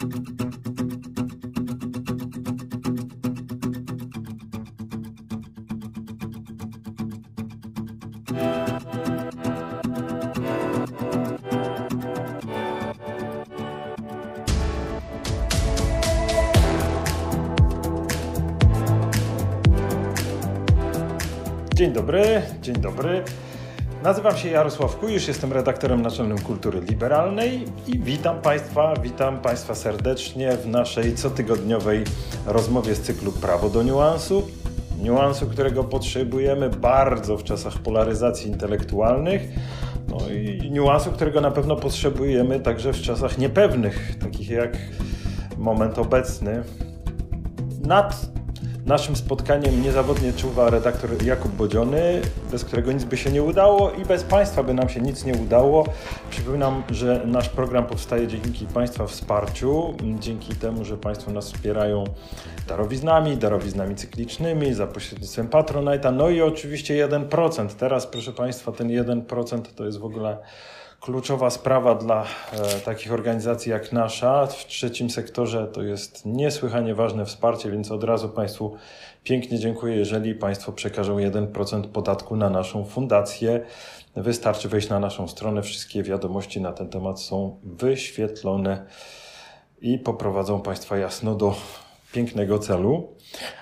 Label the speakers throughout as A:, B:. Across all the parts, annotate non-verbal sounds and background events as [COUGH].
A: Dzień dobry, dzień dobry. Nazywam się Jarosław Kujusz, jestem redaktorem naczelnym Kultury Liberalnej i witam Państwa, witam Państwa serdecznie w naszej cotygodniowej rozmowie z cyklu Prawo do niuansu. Niuansu, którego potrzebujemy bardzo w czasach polaryzacji intelektualnych, no i niuansu, którego na pewno potrzebujemy także w czasach niepewnych, takich jak moment obecny. Nad Naszym spotkaniem niezawodnie czuwa redaktor Jakub Bodziony, bez którego nic by się nie udało i bez Państwa by nam się nic nie udało. Przypominam, że nasz program powstaje dzięki Państwa wsparciu, dzięki temu, że Państwo nas wspierają darowiznami, darowiznami cyklicznymi, za pośrednictwem Patronite'a, no i oczywiście 1%. Teraz, proszę Państwa, ten 1% to jest w ogóle kluczowa sprawa dla e, takich organizacji jak nasza. W trzecim sektorze to jest niesłychanie ważne wsparcie, więc od razu Państwu pięknie dziękuję, jeżeli Państwo przekażą 1% podatku na naszą fundację. Wystarczy wejść na naszą stronę, wszystkie wiadomości na ten temat są wyświetlone i poprowadzą Państwa jasno do pięknego celu.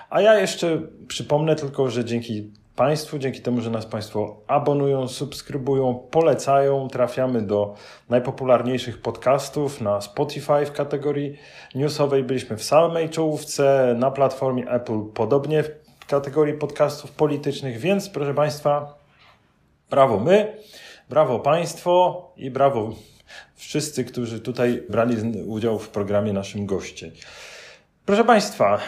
A: A ja jeszcze przypomnę tylko, że dzięki Państwu, dzięki temu, że nas Państwo abonują, subskrybują, polecają. Trafiamy do najpopularniejszych podcastów na Spotify w kategorii newsowej. Byliśmy w samej czołówce, na platformie Apple podobnie w kategorii podcastów politycznych, więc proszę Państwa, brawo my, brawo Państwo i brawo wszyscy, którzy tutaj brali udział w programie naszym goście. Proszę Państwa,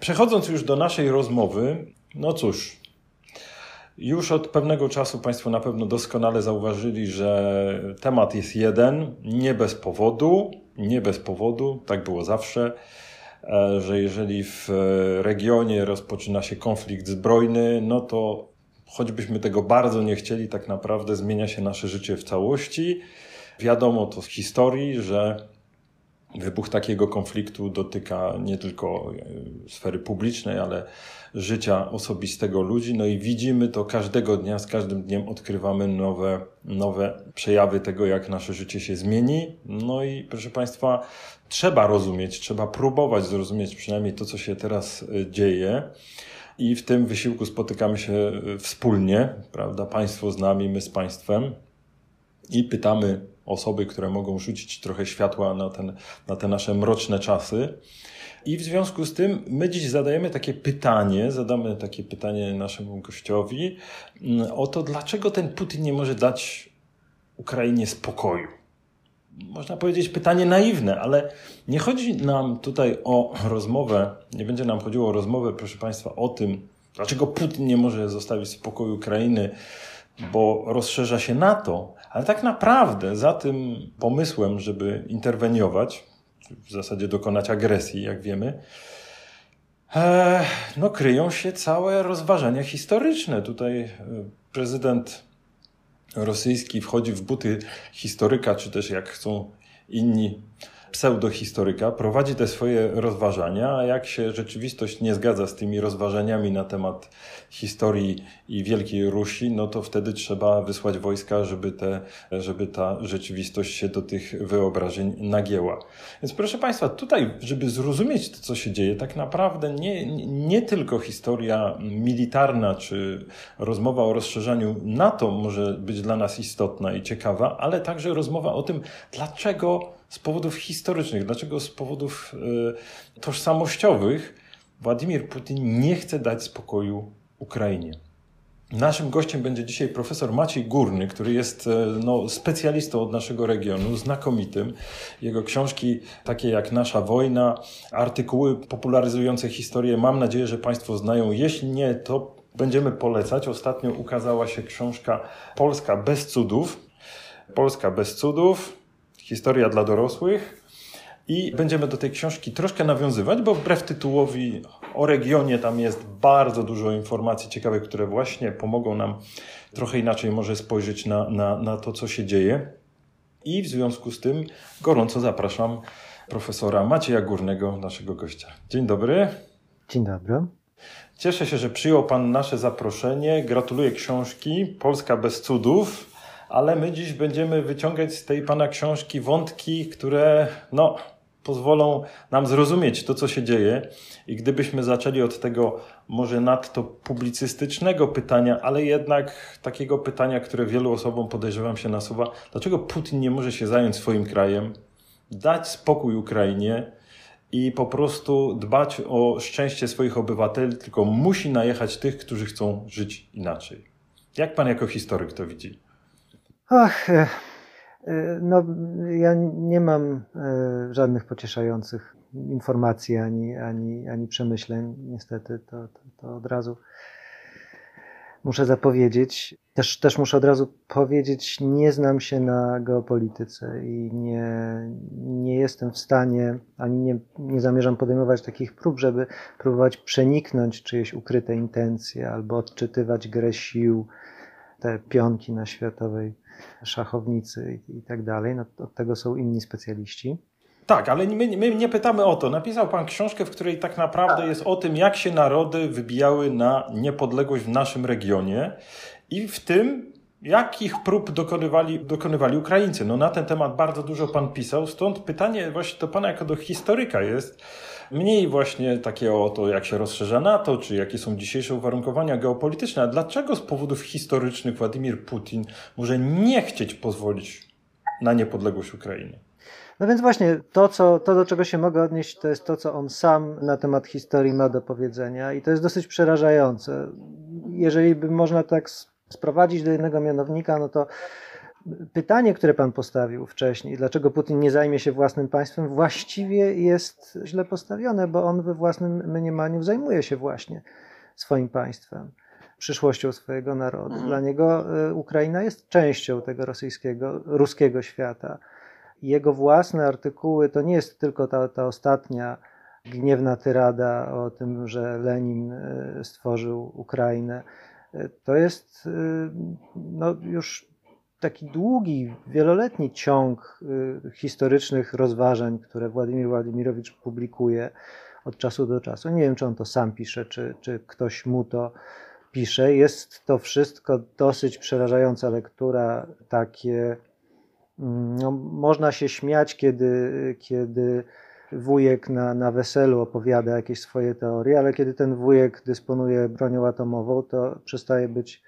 A: przechodząc już do naszej rozmowy, no cóż, już od pewnego czasu Państwo na pewno doskonale zauważyli, że temat jest jeden, nie bez powodu, nie bez powodu, tak było zawsze, e, że jeżeli w regionie rozpoczyna się konflikt zbrojny, no to choćbyśmy tego bardzo nie chcieli, tak naprawdę zmienia się nasze życie w całości. Wiadomo to z historii, że wybuch takiego konfliktu dotyka nie tylko e, sfery publicznej, ale życia osobistego ludzi. No i widzimy to każdego dnia, z każdym dniem odkrywamy nowe, nowe przejawy tego, jak nasze życie się zmieni. No i proszę Państwa, trzeba rozumieć, trzeba próbować zrozumieć przynajmniej to, co się teraz e, dzieje. I w tym wysiłku spotykamy się e, wspólnie, prawda? Państwo z nami, my z Państwem. I pytamy osoby, które mogą rzucić trochę światła na, ten, na te nasze mroczne czasy. I w związku z tym my dziś zadajemy takie pytanie, zadamy takie pytanie naszemu gościowi mm, o to, dlaczego ten Putin nie może dać Ukrainie spokoju. Można powiedzieć pytanie naiwne, ale nie chodzi nam tutaj o rozmowę, nie będzie nam chodziło o rozmowę, proszę Państwa, o tym, dlaczego Putin nie może zostawić spokoju Ukrainy, bo rozszerza się NATO, ale tak naprawdę za tym pomysłem, żeby interweniować, w zasadzie dokonać agresji, jak wiemy, e, no, kryją się całe rozważania historyczne. Tutaj e, prezydent rosyjski wchodzi w buty historyka, czy też jak chcą inni pseudohistoryka, prowadzi te swoje rozważania, a jak się rzeczywistość nie zgadza z tymi rozważaniami na temat historii i Wielkiej Rusi, no to wtedy trzeba wysłać wojska, żeby, te, żeby ta rzeczywistość się do tych wyobrażeń nagięła. Więc proszę Państwa, tutaj, żeby zrozumieć to, co się dzieje, tak naprawdę nie, nie tylko historia militarna czy rozmowa o rozszerzaniu NATO może być dla nas istotna i ciekawa, ale także rozmowa o tym, dlaczego z powodów historycznych, dlaczego z powodów y, tożsamościowych Władimir Putin nie chce dać spokoju Ukrainie. Naszym gościem będzie dzisiaj profesor Maciej Górny, który jest e, no, specjalistą od naszego regionu, znakomitym. Jego książki, takie jak Nasza Wojna, artykuły popularyzujące historię, mam nadzieję, że Państwo znają. Jeśli nie, to będziemy polecać. Ostatnio ukazała się książka Polska bez cudów. Polska bez cudów historia dla dorosłych. I będziemy do tej książki troszkę nawiązywać, bo wbrew tytułowi o regionie tam jest bardzo dużo informacji ciekawych, które właśnie pomogą nam trochę inaczej może spojrzeć na, na, na to, co się dzieje. I w związku z tym gorąco zapraszam profesora Macieja Górnego, naszego gościa. Dzień dobry.
B: Dzień dobry.
A: Cieszę się, że przyjął Pan nasze zaproszenie. Gratuluję książki Polska bez cudów, ale my dziś będziemy wyciągać z tej Pana książki wątki, które no, pozwolą nam zrozumieć to, co się dzieje. I gdybyśmy zaczęli od tego może nadto publicystycznego pytania, ale jednak takiego pytania, które wielu osobom podejrzewam się nasuwa, dlaczego Putin nie może się zająć swoim krajem, dać spokój Ukrainie i po prostu dbać o szczęście swoich obywateli, tylko musi najechać tych, którzy chcą żyć inaczej. Jak pan jako historyk to widzi?
B: Ach, e, e, no ja nie mam e, żadnych pocieszających informacji ani, ani, ani przemyśleń. Niestety to, to, to od razu muszę zapowiedzieć. Też, też muszę od razu powiedzieć, nie znam się na geopolityce i nie, nie jestem w stanie, ani nie, nie zamierzam podejmować takich prób, żeby próbować przeniknąć czyjeś ukryte intencje albo odczytywać grę sił, te pionki na światowej szachownicy i, tak dalej. No, od tego są inni specjaliści.
A: Tak, ale my, my, nie pytamy o to. Napisał pan książkę, w której tak naprawdę jest o tym, jak się narody wybijały na niepodległość w naszym regionie i w tym, jakich prób dokonywali, dokonywali Ukraińcy. No na ten temat bardzo dużo pan pisał, stąd pytanie właśnie do pana jako do historyka jest, mniej właśnie takie o to, jak się rozszerza NATO, czy jakie są dzisiejsze uwarunkowania geopolityczne, a dlaczego z powodów historycznych Władimir Putin może nie chcieć pozwolić na niepodległość Ukrainy?
B: No więc właśnie to, co, to, do czego się mogę odnieść, to jest to, co on sam na temat historii ma do powiedzenia i to jest dosyć przerażające. Jeżeli by można tak sprowadzić do jednego mianownika, no to pytanie, które pan postawił wcześniej, dlaczego Putin nie zajmie się własnym państwem, właściwie jest źle postawione, bo on we własnym mniemaniu zajmuje się właśnie swoim państwem, przyszłością swojego narodu. Mhm. Dla niego e, Ukraina jest częścią tego rosyjskiego, ruskiego świata jego własne artykuły to nie jest tylko ta, ta ostatnia gniewna tyrada o tym, że Lenin e, stworzył Ukrainę. E, to jest no, już taki długi, wieloletni ciąg historycznych rozważań, które Władimir Władimirowicz publikuje od czasu do czasu. Nie wiem, czy on to sam pisze, czy, czy ktoś mu to pisze. Jest to wszystko dosyć przerażająca lektura, takie Mm, no, można się śmiać, kiedy, kiedy wujek na, na weselu opowiada jakieś swoje teorie, ale kiedy ten wujek dysponuje bronią atomową, to przestaje być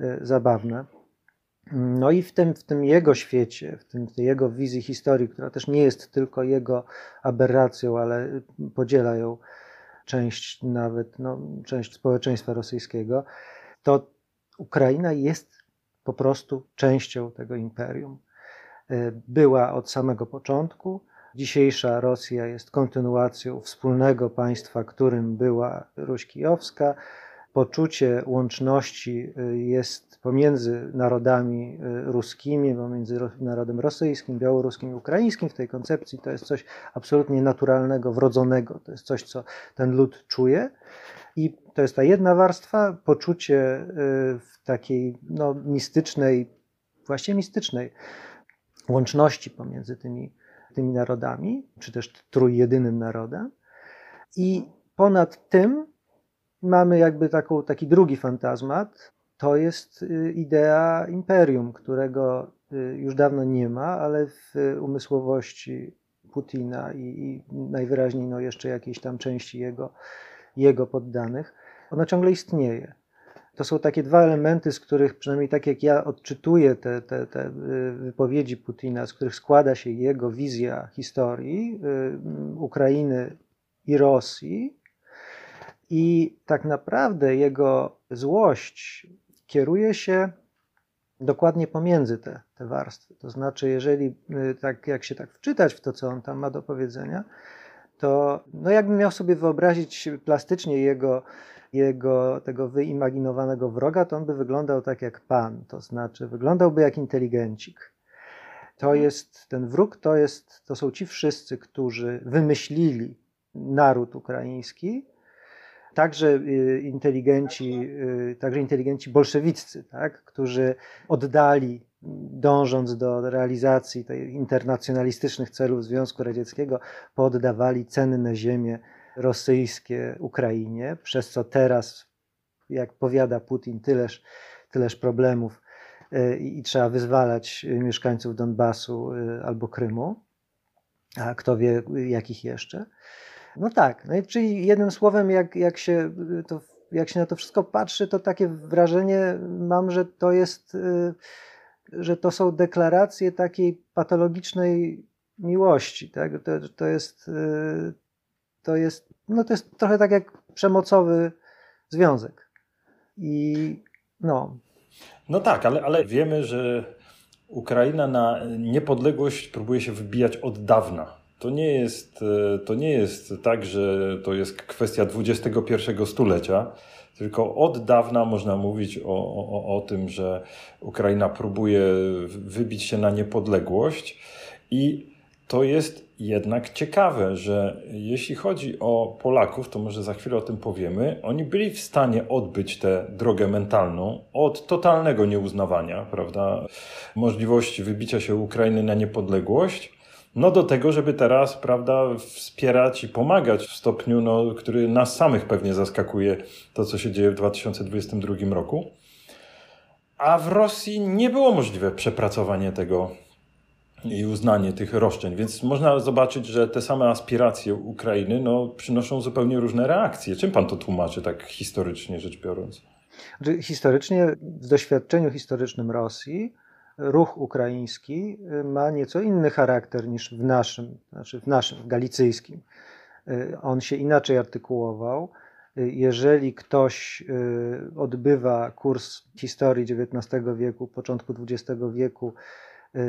B: e, zabawne. No i w tym, w tym jego świecie, w, tym, w tej jego wizji historii, która też nie jest tylko jego aberracją, ale podziela ją część nawet, no, część społeczeństwa rosyjskiego, to Ukraina jest po prostu częścią tego imperium. E, była od samego początku. Dzisiejsza Rosja jest kontynuacją wspólnego państwa, którym była Ruś Kijowska. Poczucie łączności e, jest pomiędzy narodami e, ruskimi, pomiędzy narodem rosyjskim, białoruskim i ukraińskim. W tej koncepcji to jest coś absolutnie naturalnego, wrodzonego. To jest coś, co ten lud czuje. I to jest ta jedna warstwa, poczucie w takiej no, mistycznej, właściwie mistycznej łączności pomiędzy tymi, tymi narodami, czy też trójjedynym narodem. I ponad tym mamy jakby taką, taki drugi fantazmat, to jest y, idea imperium, którego y, już dawno nie ma, ale w umysłowości Putina i, i najwyraźniej no jeszcze jakiejś tam części jego, jego poddanych, ona ciągle istnieje to są takie dwa elementy, z których przynajmniej tak jak ja odczytuję te, te, te y, wypowiedzi Putina, z których składa się jego wizja historii Ukrainy i Rosji. I tak naprawdę jego złość kieruje się dokładnie pomiędzy te, te warstwy. To znaczy, jeżeli y, tak jak się tak wczytać w to, co on tam ma do powiedzenia, to no jakbym miał sobie wyobrazić plastycznie jego jego tego wyimaginowanego wroga, to on by wyglądał tak jak pan, to znaczy wyglądałby jak inteligencik. To mhm. jest, ten wróg to, jest, to są ci wszyscy, którzy wymyślili naród ukraiński, także y, inteligenci, y, także inteligenci bolszewiccy, tak, którzy oddali dążąc do realizacji tej internacjonalistycznych celów Związku Radzieckiego, poddawali cenne ziemie rosyjskie Ukrainie, przez co teraz, jak powiada Putin, tyleż, tyleż problemów y, i trzeba wyzwalać mieszkańców Donbasu albo Krymu, a kto wie jakich jeszcze. No tak, no i czyli jednym słowem, jak, jak, się to, jak się na to wszystko patrzy, to takie wrażenie mam, że to jest, y, że to są deklaracje takiej patologicznej miłości. Tak? To, to, jest, to jest no to jest trochę tak jak przemocowy związek. I no.
A: No tak, ale, ale wiemy, że Ukraina na niepodległość próbuje się wybijać od dawna. To nie jest, e, to nie jest tak, że to jest kwestia XXI stulecia, tylko od dawna można mówić o, o, o tym, że Ukraina próbuje wybić się na niepodległość. I to jest jednak ciekawe, że jeśli chodzi o Polaków, to może za chwilę o tym powiemy, oni byli w stanie odbyć tę drogę mentalną od totalnego nieuznawania, prawda, możliwości wybicia się Ukrainy na niepodległość, no do tego, żeby teraz, prawda, wspierać i pomagać w stopniu, no, który nas samych pewnie zaskakuje, to co się dzieje w 2022 roku. A w Rosji nie było możliwe przepracowanie tego i uznanie tych roszczeń. Więc można zobaczyć, że te same aspiracje Ukrainy no, przynoszą zupełnie różne reakcje. Czym pan to tłumaczy, tak historycznie rzecz biorąc?
B: Znaczy, historycznie, w doświadczeniu historycznym Rosji, ruch ukraiński y, ma nieco inny charakter niż w naszym, znaczy w naszym, galicyjskim. Y, on się inaczej artykułował. Y, jeżeli ktoś odbywa kurs historii XIX wieku, początku XX wieku,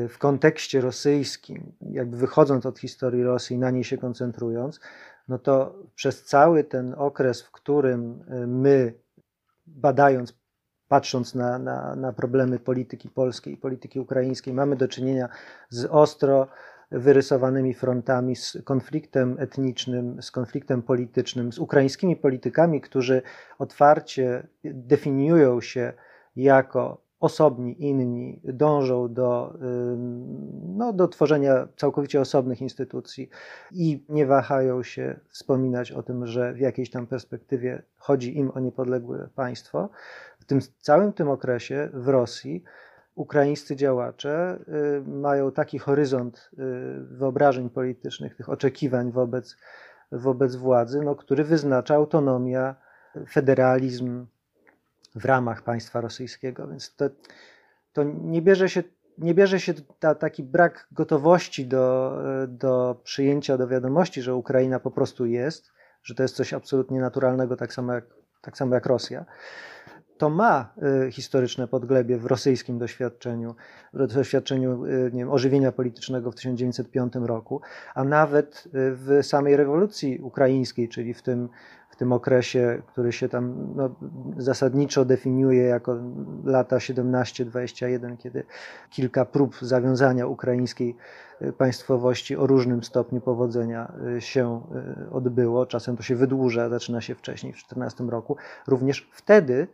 B: w kontekście rosyjskim, jakby wychodząc od historii Rosji, na niej się koncentrując, no to przez cały ten okres, w którym my, badając, patrząc na, na, na problemy polityki polskiej polityki ukraińskiej, mamy do czynienia z ostro wyrysowanymi frontami, z konfliktem etnicznym, z konfliktem politycznym, z ukraińskimi politykami, którzy otwarcie definiują się jako osobni, inni dążą do, no, do tworzenia całkowicie osobnych instytucji i nie wahają się wspominać o tym, że w jakiejś tam perspektywie chodzi im o niepodległe państwo. W tym całym tym okresie w Rosji ukraińscy działacze y, mają taki horyzont y, wyobrażeń politycznych, tych oczekiwań wobec, wobec władzy, no, który wyznacza autonomia, federalizm, w ramach państwa rosyjskiego. Więc to, to nie bierze się, nie bierze się ta, taki brak gotowości do, do przyjęcia do wiadomości, że Ukraina po prostu jest, że to jest coś absolutnie naturalnego, tak samo jak, tak samo jak Rosja. To ma y, historyczne podglebie w rosyjskim doświadczeniu, doświadczeniu y, nie wiem, ożywienia politycznego w 1905 roku, a nawet y, w samej rewolucji ukraińskiej, czyli w tym tym okresie, który się tam no, zasadniczo definiuje jako lata 17-21, kiedy kilka prób zawiązania ukraińskiej y, państwowości o różnym stopniu powodzenia y, się y, odbyło. Czasem to się wydłuża, zaczyna się wcześniej, w 14 roku. Również wtedy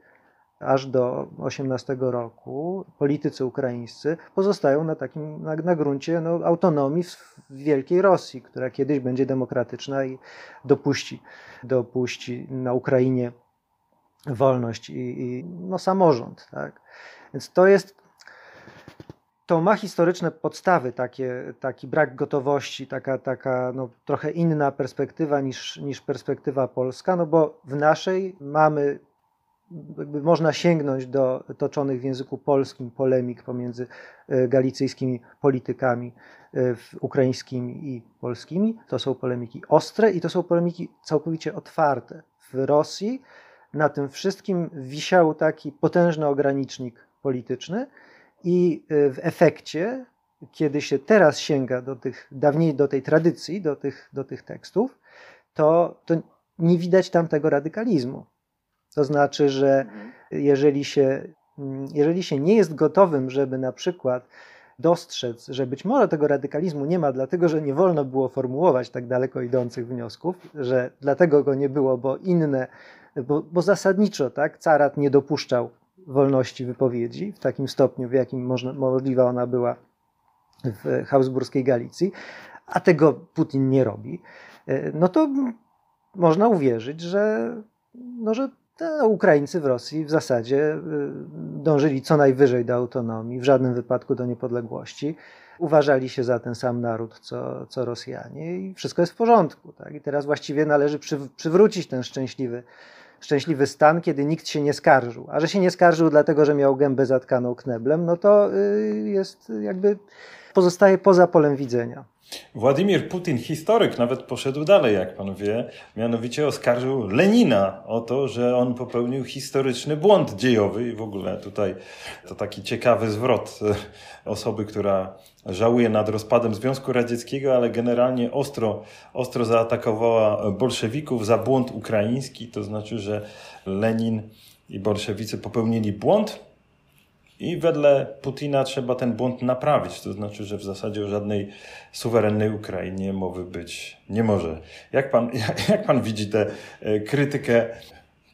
B: aż do 18 roku politycy ukraińscy pozostają na takim na, na gruncie no, autonomii w, wielkiej Rosji, która kiedyś będzie demokratyczna i dopuści, dopuści na Ukrainie wolność i, i no, samorząd. Tak? Więc to jest to ma historyczne podstawy, takie, taki brak gotowości, taka, taka no, trochę inna perspektywa niż, niż perspektywa polska, no bo w naszej mamy można sięgnąć do toczonych w języku polskim polemik pomiędzy e, galicyjskimi politykami e, ukraińskimi i polskimi. To są polemiki ostre i to są polemiki całkowicie otwarte. W Rosji na tym wszystkim wisiał taki potężny ogranicznik polityczny i e, w efekcie, kiedy się teraz sięga do tych dawniej do tej tradycji, do tych, do tych tekstów, to, to nie widać tam tego radykalizmu to znaczy, że mhm. jeżeli się, jeżeli się nie jest gotowym, żeby na przykład dostrzec, że być może tego radykalizmu nie ma, dlatego że nie wolno było formułować tak daleko idących wniosków, że dlatego go nie było, bo inne, bo, bo zasadniczo tak, carat nie dopuszczał wolności wypowiedzi w takim stopniu, w jakim można, możliwa ona była w Habsburskiej Galicji, a tego Putin nie robi, no to można uwierzyć, że, no, że Ukraińcy w Rosji w zasadzie dążyli co najwyżej do autonomii, w żadnym wypadku do niepodległości uważali się za ten sam naród, co, co Rosjanie i wszystko jest w porządku. Tak? I teraz właściwie należy przy, przywrócić ten szczęśliwy, szczęśliwy stan, kiedy nikt się nie skarżył. A że się nie skarżył dlatego, że miał gębę zatkaną kneblem, no to y, jest jakby pozostaje poza polem widzenia.
A: Władimir Putin, historyk, nawet poszedł dalej, jak pan wie, mianowicie oskarżył Lenina o to, że on popełnił historyczny błąd dziejowy. I w ogóle tutaj to taki ciekawy zwrot e, osoby, która żałuje nad rozpadem Związku Radzieckiego, ale generalnie ostro, ostro zaatakowała bolszewików za błąd ukraiński, to znaczy, że Lenin i bolszewicy popełnili błąd, i wedle Putina trzeba ten błąd naprawić. To znaczy, że w zasadzie o żadnej suwerennej Ukrainie mowy być nie może. Jak pan, [LAUGHS] jak pan widzi tę e, krytykę,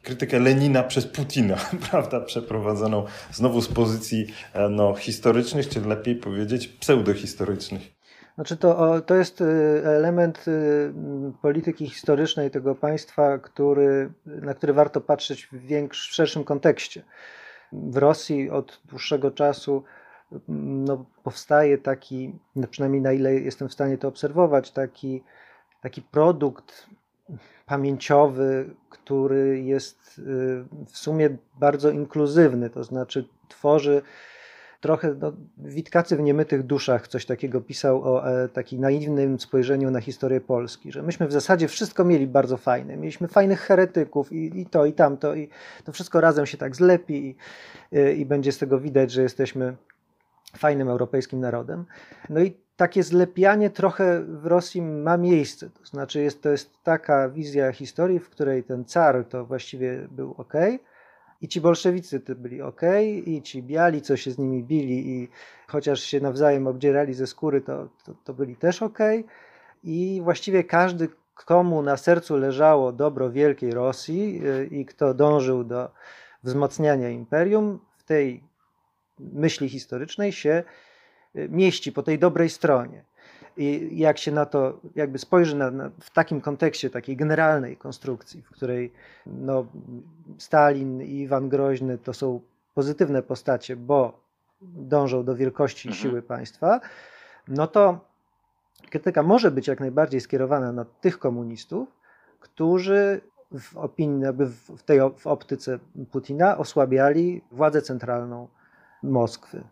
A: krytykę Lenina przez Putina, [LAUGHS] prawda, przeprowadzoną znowu z pozycji e, no, historycznych, czy lepiej powiedzieć pseudohistorycznych?
B: Znaczy to, to jest e, element polityki historycznej tego państwa, który, na który warto patrzeć w, większym, w szerszym kontekście w Rosji od dłuższego czasu no, powstaje taki, no przynajmniej na ile jestem w stanie to obserwować, taki, taki produkt pamięciowy, który jest y, w sumie bardzo inkluzywny, to znaczy tworzy trochę no, Witkacy w niemytych duszach coś takiego pisał o e, takim naiwnym spojrzeniu na historię Polski, że myśmy w zasadzie wszystko mieli bardzo fajne. Mieliśmy fajnych heretyków i, i to, i tamto, i to wszystko razem się tak zlepi i, i, i będzie z tego widać, że jesteśmy fajnym europejskim narodem. No i takie zlepianie trochę w Rosji ma miejsce. To znaczy, jest, to jest taka wizja historii, w której ten car to właściwie był ok, i ci bolszewicy to byli ok, i ci biali, co się z nimi bili, i chociaż się nawzajem obdzierali ze skóry, to, to, to byli też ok. I właściwie każdy, komu na sercu leżało dobro wielkiej Rosji y, i kto dążył do wzmacniania imperium, w tej myśli historycznej się y, mieści po tej dobrej stronie. I jak się na to jakby spojrzy na, na, w takim kontekście takiej generalnej konstrukcji, w której no, Stalin i Iwan Groźny to są pozytywne postacie, bo dążą do wielkości mhm. siły państwa, no to krytyka może być jak najbardziej skierowana na tych komunistów, którzy w opinii, jakby w tej w optyce Putina osłabiali władzę centralną Moskwy,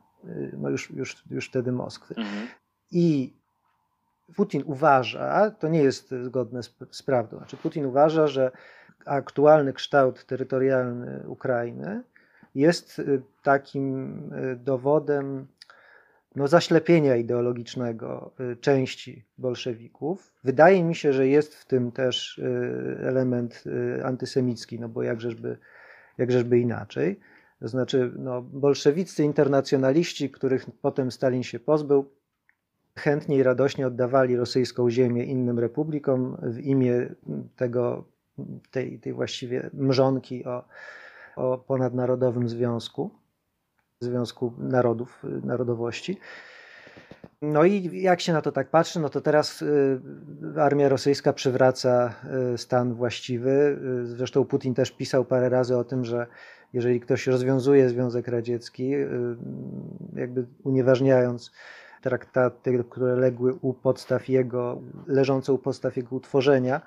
B: no już, już, już wtedy Moskwy. Mhm. I Putin uważa, to nie jest zgodne z, z prawdą, znaczy Putin uważa, że aktualny kształt terytorialny Ukrainy jest y, takim y, dowodem no, zaślepienia ideologicznego y, części bolszewików. Wydaje mi się, że jest w tym też element antysemicki, no bo jakżeżby, jakżeżby inaczej. To znaczy, no, bolszewicy internacjonaliści, których potem Stalin się pozbył, chętnie i radośnie oddawali rosyjską ziemię innym republikom w imię tego, tej, tej właściwie mrzonki o, o ponadnarodowym związku, związku narodów, narodowości. No i jak się na to tak patrzy, no to teraz y, armia rosyjska przywraca y, stan właściwy. Y, zresztą Putin też pisał parę razy o tym, że jeżeli ktoś rozwiązuje Związek Radziecki, jakby unieważniając traktaty, które legły u podstaw jego, leżące u podstaw jego utworzenia,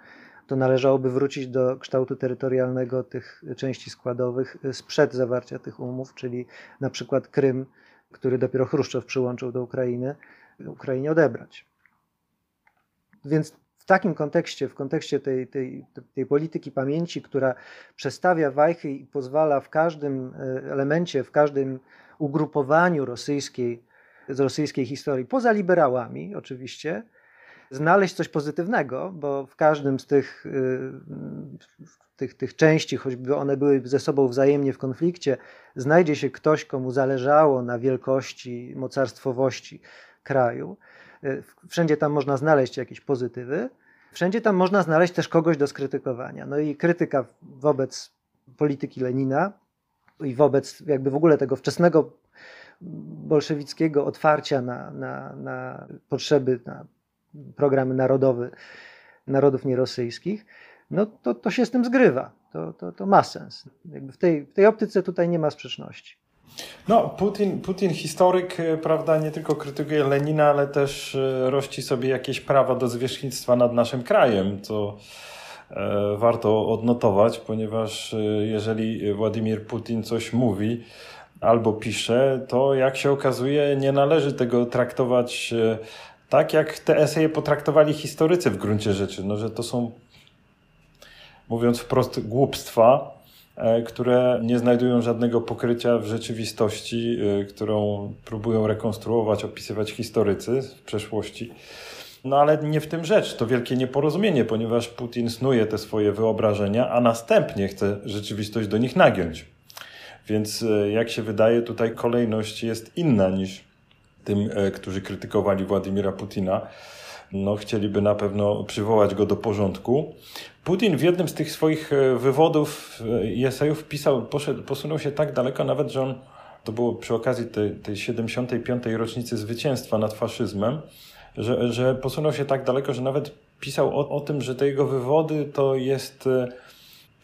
B: to należałoby wrócić do kształtu terytorialnego tych części składowych sprzed zawarcia tych umów, czyli na przykład Krym, który dopiero Chruszczow przyłączył do Ukrainy, Ukrainie odebrać. Więc w takim kontekście, w kontekście tej, tej, tej polityki pamięci, która przestawia wajchy i pozwala w każdym e, elemencie, w każdym ugrupowaniu rosyjskiej z rosyjskiej historii, poza liberałami oczywiście, znaleźć coś pozytywnego, bo w każdym z tych, y, tych, tych części, choćby one były ze sobą wzajemnie w konflikcie, znajdzie się ktoś, komu zależało na wielkości, mocarstwowości kraju. Y, wszędzie tam można znaleźć jakieś pozytywy. Wszędzie tam można znaleźć też kogoś do skrytykowania. No i krytyka wobec polityki Lenina i wobec jakby w ogóle tego wczesnego bolszewickiego otwarcia na, na, na potrzeby, na programy narodowe narodów nierosyjskich, no to, to się z tym zgrywa. To, to, to ma sens. Jakby w, tej, w tej optyce tutaj nie ma sprzeczności.
A: No, Putin, Putin historyk, e, prawda, nie tylko krytykuje Lenina, ale też e, rości sobie jakieś prawa do zwierzchnictwa nad naszym krajem, co e, warto odnotować, ponieważ jeżeli Władimir Putin coś mówi albo pisze, to jak się okazuje, nie należy tego traktować tak, jak te eseje potraktowali historycy w gruncie rzeczy, no, że to są, mówiąc wprost, głupstwa, E, które nie znajdują żadnego pokrycia w rzeczywistości, e, którą próbują rekonstruować, opisywać historycy w przeszłości. No ale nie w tym rzecz, to wielkie nieporozumienie, ponieważ Putin snuje te swoje wyobrażenia, a następnie chce rzeczywistość do nich nagiąć. Więc e, jak się wydaje, tutaj kolejność jest inna niż tym, którzy krytykowali Władimira Putina no, chcieliby na pewno przywołać go do porządku. Putin w jednym z tych swoich e, wywodów e, i esejów pisał, poszedł, posunął się tak daleko nawet, że on, to było przy okazji tej, tej 75. rocznicy zwycięstwa nad faszyzmem, że, że posunął się tak daleko, że nawet pisał o, o tym, że te jego wywody to jest e,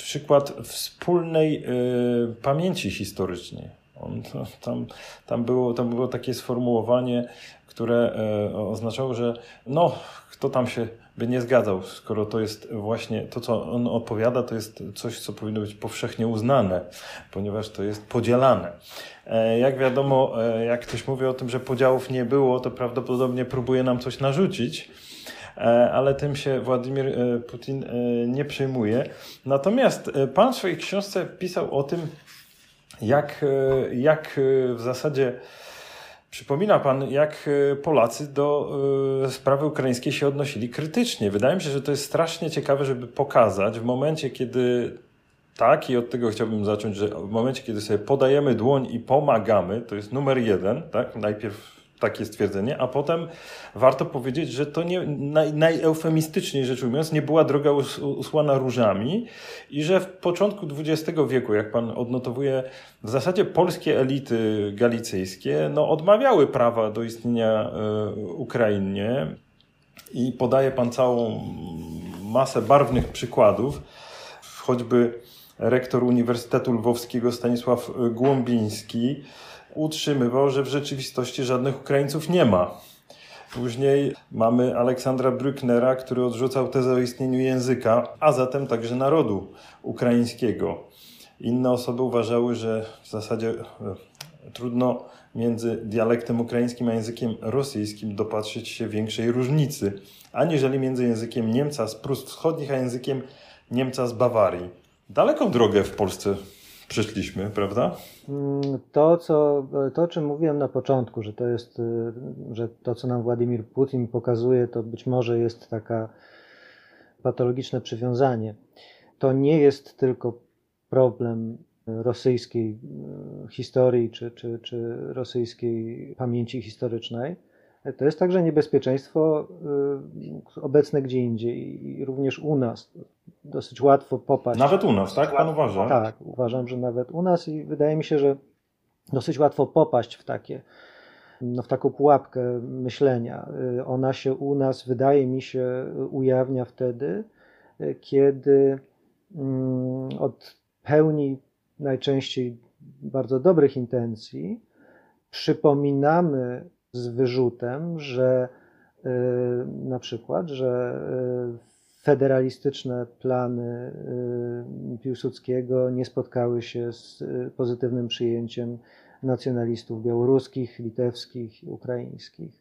A: przykład wspólnej y, pamięci historycznej. On, tam, tam, było, tam było takie sformułowanie, które y, oznaczało, że no, kto tam się by nie zgadzał, skoro to jest właśnie to, co on opowiada, to jest coś, co powinno być powszechnie uznane, ponieważ to jest podzielane. E, jak wiadomo, e, jak ktoś mówi o tym, że podziałów nie było, to prawdopodobnie próbuje nam coś narzucić ale tym się Władimir Putin nie przejmuje. Natomiast pan w swojej książce pisał o tym, jak, jak w zasadzie Przypomina pan, jak e, Polacy do e, sprawy ukraińskiej się odnosili krytycznie. Wydaje mi się, że to jest strasznie ciekawe, żeby pokazać w momencie, kiedy tak, i od tego chciałbym zacząć, że w momencie, kiedy sobie podajemy dłoń i pomagamy, to jest numer jeden, tak? Najpierw takie stwierdzenie, a potem warto powiedzieć, że to nie, naj, rzecz ujmując, nie była droga us, usłana różami i że w początku XX wieku, jak pan odnotowuje, w zasadzie polskie elity galicyjskie no, odmawiały prawa do istnienia y, Ukrainie i podaje pan całą masę barwnych przykładów, choćby rektor Uniwersytetu Lwowskiego Stanisław Głąbiński, utrzymywał, że w rzeczywistości żadnych Ukraińców nie ma. Później mamy Aleksandra Brücknera, który odrzucał tezę o istnieniu języka, a zatem także narodu ukraińskiego. Inne osoby uważały, że w zasadzie e, trudno między dialektem ukraińskim a językiem rosyjskim dopatrzyć się większej różnicy, aniżeli między językiem Niemca z Prus Wschodnich a językiem Niemca z Bawarii. Daleką drogę w Polsce przyszliśmy, prawda?
B: Mm, to, co, to, o czym mówiłem na początku, że to jest, y, że to, co nam Władimir Putin pokazuje, to być może jest taka patologiczne przywiązanie. To nie jest tylko problem rosyjskiej y, historii czy, czy, czy rosyjskiej pamięci historycznej. To jest także niebezpieczeństwo y, obecne gdzie indziej i również u nas dosyć łatwo popaść.
A: Nawet u nas, tak? Pan uważa?
B: Tak, uważam, że nawet u nas i wydaje mi się, że dosyć łatwo popaść w takie, no w taką pułapkę myślenia. Y, ona się u nas, wydaje mi się, ujawnia wtedy, y, kiedy mm, od pełni najczęściej bardzo dobrych intencji przypominamy z wyrzutem, że y, na przykład, że federalistyczne plany y, Piłsudskiego nie spotkały się z y, pozytywnym przyjęciem nacjonalistów białoruskich, litewskich ukraińskich.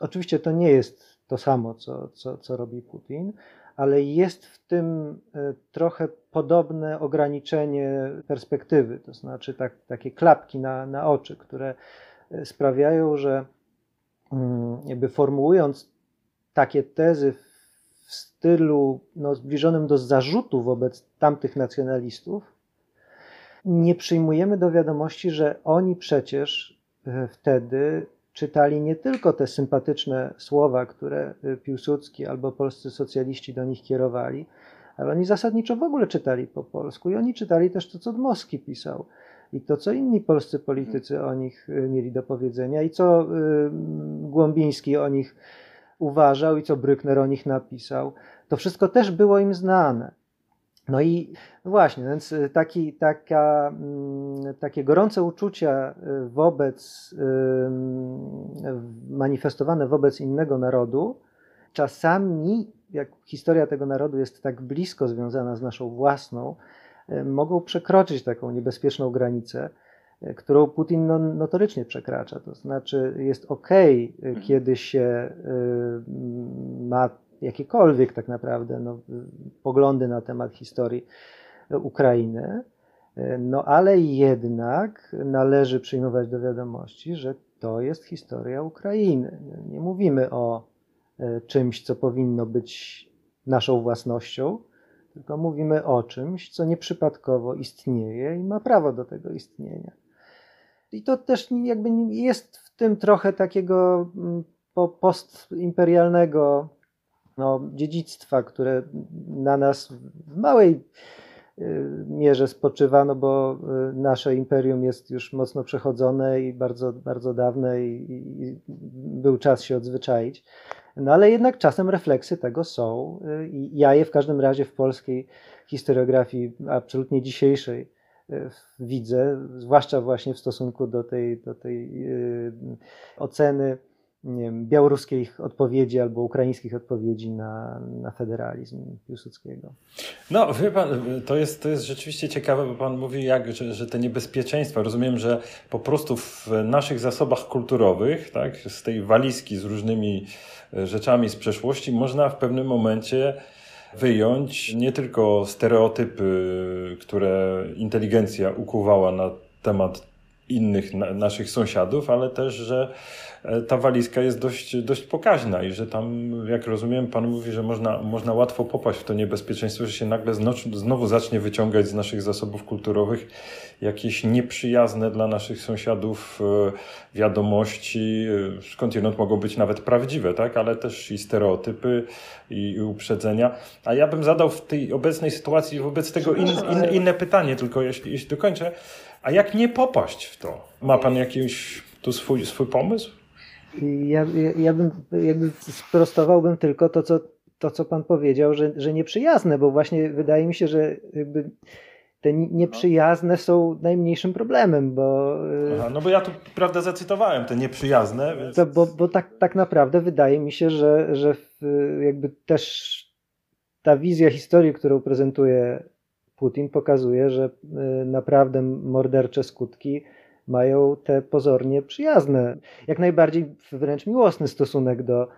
B: Oczywiście to nie jest to samo, co, co, co robi Putin, ale jest w tym y, trochę podobne ograniczenie perspektywy, to znaczy tak, takie klapki na, na oczy, które sprawiają, że jakby formułując takie tezy w stylu no, zbliżonym do zarzutu wobec tamtych nacjonalistów, nie przyjmujemy do wiadomości, że oni przecież e, wtedy czytali nie tylko te sympatyczne słowa, które e, Piłsudski albo polscy socjaliści do nich kierowali, ale oni zasadniczo w ogóle czytali po polsku i oni czytali też to, co Dmowski pisał. i to, co inni polscy politycy o nich y, mieli do powiedzenia i co Głąbiński o nich uważał i co Brückner o nich napisał, to wszystko też było im znane. No i właśnie, więc taki, taka, mm, takie gorące uczucia wobec, manifestowane wobec innego narodu, czasami, jak historia tego narodu jest tak blisko związana z naszą własną, mogą przekroczyć taką niebezpieczną granicę, którą Putin no, notorycznie przekracza. To znaczy, jest ok, e, mhm. kiedy się ma jakiekolwiek tak naprawdę no, poglądy na temat historii Ukrainy, no ale jednak należy przyjmować do wiadomości, że to jest historia Ukrainy. Nie mówimy o E, czymś, co powinno być naszą własnością, tylko mówimy o czymś, co nieprzypadkowo istnieje i ma prawo do tego istnienia. I to też jakby jest w tym trochę takiego mm, postimperialnego no, dziedzictwa, które na nas w małej y, mierze spoczywa, no bo y, nasze imperium jest już mocno przechodzone i bardzo, bardzo dawne i, i był czas się odzwyczaić. No ale jednak czasem refleksy tego są y, i ja je w każdym razie w polskiej historiografii absolutnie dzisiejszej widzę, zwłaszcza właśnie w stosunku do tej, do tej y, oceny wiem, białoruskich odpowiedzi albo ukraińskich odpowiedzi na, na federalizm Piłsudskiego.
A: No, wie pan, to jest, to jest rzeczywiście ciekawe, bo pan mówi, jak, że, że te niebezpieczeństwa, rozumiem, że po prostu w naszych zasobach kulturowych, tak, z tej walizki z różnymi rzeczami z przeszłości, można w pewnym momencie wyjąć nie tylko stereotypy, które inteligencja ukuwała na temat innych na, naszych sąsiadów, ale też, że e, ta walizka jest dość, dość pokaźna i że tam, jak rozumiem, Pan mówi, że można, można łatwo popaść w to niebezpieczeństwo, że się nagle znowu zacznie wyciągać z naszych zasobów kulturowych jakieś nieprzyjazne dla naszych sąsiadów e, wiadomości, e, skądinąd mogą być nawet prawdziwe, tak? ale też i stereotypy i, i uprzedzenia. A ja bym zadał w tej obecnej sytuacji wobec tego in, in, inne pytanie, tylko jeśli, jeśli dokończę. A jak nie popaść w to? Ma pan jakiś tu swój, swój pomysł?
B: Ja, ja, ja bym jakby sprostowałbym tylko to, co, to, co pan powiedział, że, że nieprzyjazne, bo właśnie wydaje mi się, że jakby te nieprzyjazne są najmniejszym problemem, bo...
A: Y, Aha, no bo ja tu, prawda, zacytowałem te nieprzyjazne. Więc...
B: To, bo bo tak, tak naprawdę wydaje mi się, że, że jakby też ta wizja historii, którą prezentuje Putin pokazuje, że y, naprawdę mordercze skutki mają te pozornie przyjazne, jak najbardziej wręcz miłosny stosunek do,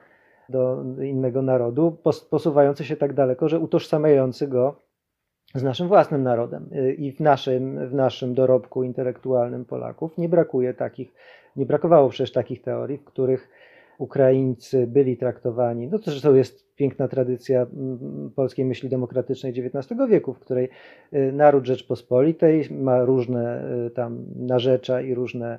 B: do innego narodu, posuwający się tak daleko, że utożsamiający go z naszym własnym narodem. Y, I w naszym, w naszym dorobku intelektualnym Polaków nie brakuje takich, nie brakowało przecież takich teorii, w których Ukraińcy byli traktowani, no to zresztą jest piękna tradycja mm, polskiej myśli demokratycznej XIX wieku, w której y, naród Rzeczpospolitej ma różne y, tam narzecza i różne,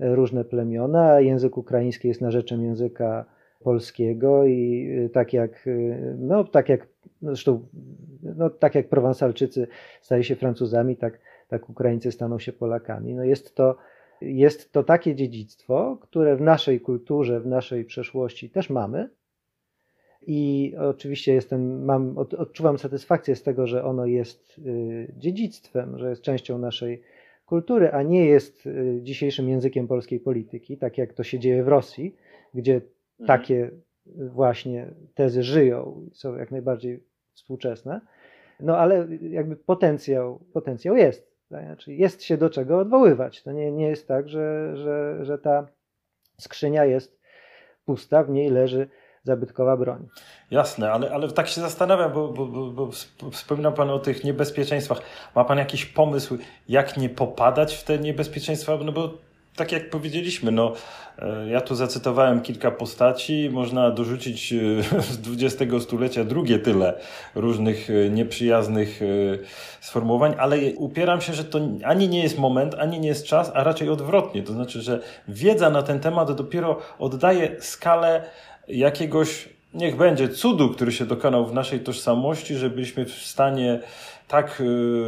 B: y, różne plemiona, język ukraiński jest narzeczem języka polskiego i tak jak, no tak jak zresztą, no tak jak Prowansalczycy stali się Francuzami, tak, tak Ukraińcy staną się Polakami. No jest to jest to takie dziedzictwo, które w naszej kulturze, w naszej przeszłości też mamy. I oczywiście jestem, mam, odczuwam satysfakcję z tego, że ono jest y, dziedzictwem, że jest częścią naszej kultury, a nie jest y, dzisiejszym językiem polskiej polityki, tak jak to się dzieje w Rosji, gdzie mhm. takie właśnie tezy żyją i są jak najbardziej współczesne. No ale jakby potencjał, potencjał jest. Znaczy jest się do czego odwoływać. To nie, nie jest tak, że, że, że ta skrzynia jest pusta, w niej leży zabytkowa broń.
A: Jasne, ale, ale tak się zastanawiam, bo, bo, bo, bo wspominał Pan o tych niebezpieczeństwach. Ma Pan jakiś pomysł, jak nie popadać w te niebezpieczeństwa? No bo tak jak powiedzieliśmy, no, e, ja tu zacytowałem kilka postaci, można dorzucić e, [LAUGHS] z XX stulecia drugie tyle różnych e, nieprzyjaznych sformułowań, ale upieram się, że to ani nie jest moment, ani nie jest czas, a raczej odwrotnie. To znaczy, że wiedza na ten temat dopiero oddaje skalę jakiegoś niech będzie cudu, który się dokonał w naszej tożsamości, żebyśmy w stanie tak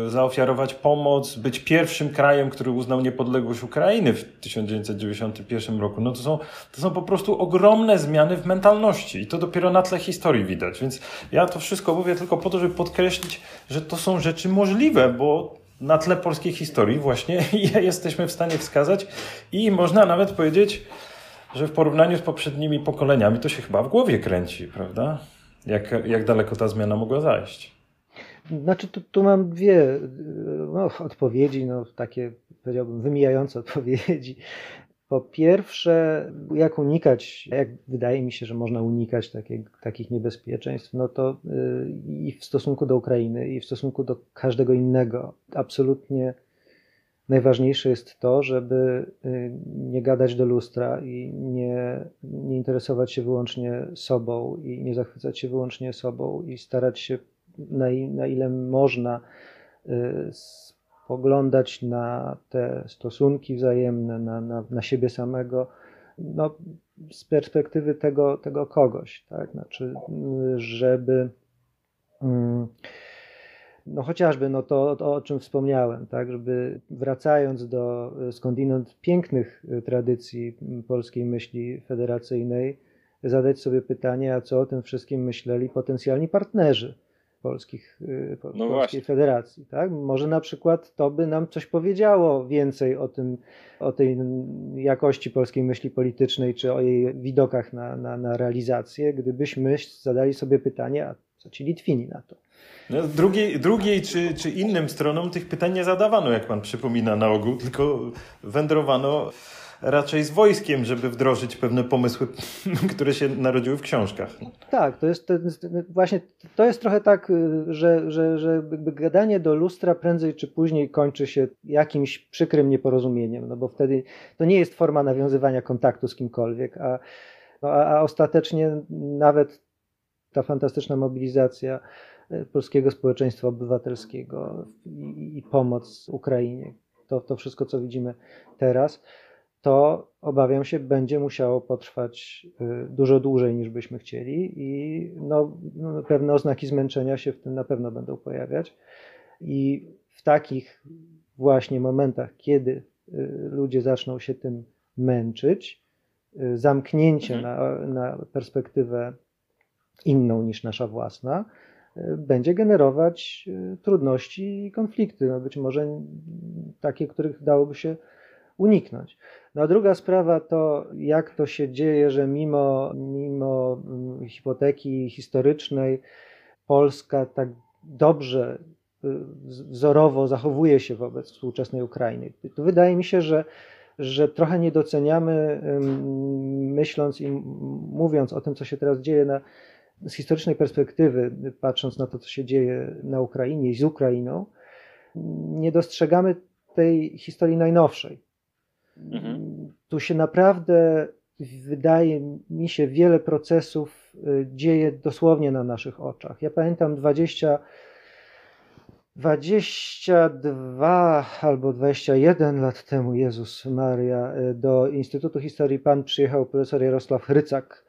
A: y, zaofiarować pomoc, być pierwszym krajem, który uznał niepodległość Ukrainy w 1991 roku. No to są, to są po prostu ogromne zmiany w mentalności i to dopiero na tle historii widać. Więc ja to wszystko mówię tylko po to, żeby podkreślić, że to są rzeczy możliwe, bo na tle polskiej historii właśnie [LAUGHS] je jesteśmy w stanie wskazać i można nawet powiedzieć, że w porównaniu z poprzednimi pokoleniami to się chyba w głowie kręci, prawda? Jak, jak daleko ta zmiana mogła zajść?
B: Znaczy, tu, tu mam dwie no, odpowiedzi, no, takie powiedziałbym wymijające [LAUGHS] odpowiedzi. Po pierwsze, jak unikać, jak wydaje mi się, że można unikać takie, takich niebezpieczeństw, no to yy, i w stosunku do Ukrainy, i w stosunku do każdego innego, absolutnie najważniejsze jest to, żeby y, nie gadać do lustra i nie, nie interesować się wyłącznie sobą i nie zachwycać się wyłącznie sobą i starać się na, na ile można y, spoglądać na te stosunki wzajemne, na, na, na siebie samego, no, z perspektywy tego, tego kogoś, tak? Znaczy, żeby mm, no chociażby no to, o czym wspomniałem, tak, żeby wracając do skądinąd pięknych tradycji polskiej myśli federacyjnej, zadać sobie pytanie, a co o tym wszystkim myśleli potencjalni partnerzy polskich, y, no Polskiej właśnie. Federacji. Tak? Może na przykład to by nam coś powiedziało więcej o tym, o tej jakości polskiej myśli politycznej, czy o jej widokach na, na, na realizację, gdybyśmy zadali sobie pytanie, a co ci Litwini na to?
A: No, drugiej, drugiej czy, czy innym stronom tych pytań nie zadawano, jak pan przypomina na ogół, tylko wędrowano raczej z wojskiem, żeby wdrożyć pewne pomysły, [LAUGHS] które się narodziły w książkach.
B: Tak, to jest, to właśnie to jest trochę tak, że, że, że gadanie do lustra prędzej czy później kończy się jakimś przykrym nieporozumieniem, no bo wtedy to nie jest forma nawiązywania kontaktu z kimkolwiek, a, no, a, a ostatecznie nawet ta fantastyczna mobilizacja e, polskiego społeczeństwa obywatelskiego i, i pomoc Ukrainie, to, to wszystko, co widzimy teraz, to obawiam się, będzie musiało potrwać y, dużo dłużej niż byśmy chcieli i no, no, pewne oznaki zmęczenia się w tym na pewno będą pojawiać. I w takich właśnie momentach, kiedy y, ludzie zaczną się tym męczyć, y, zamknięcie mhm. na, na perspektywę inną niż nasza własna, będzie generować trudności i konflikty, no być może takie, których dałoby się uniknąć. No a druga sprawa to, jak to się dzieje, że mimo, mimo mm, hipoteki historycznej Polska tak dobrze, y, wzorowo zachowuje się wobec współczesnej Ukrainy. Tu wydaje mi się, że, że trochę nie doceniamy, myśląc i mówiąc o tym, co się teraz dzieje na, z historycznej perspektywy, patrząc na to, co się dzieje na Ukrainie i z Ukrainą, nie dostrzegamy tej historii najnowszej. Mhm. Tu się naprawdę, wydaje mi się, wiele procesów y, dzieje dosłownie na naszych oczach. Ja pamiętam 20. 22 albo 21 lat temu, Jezus Maria, y, do Instytutu Historii Pan przyjechał profesor Jarosław Rycak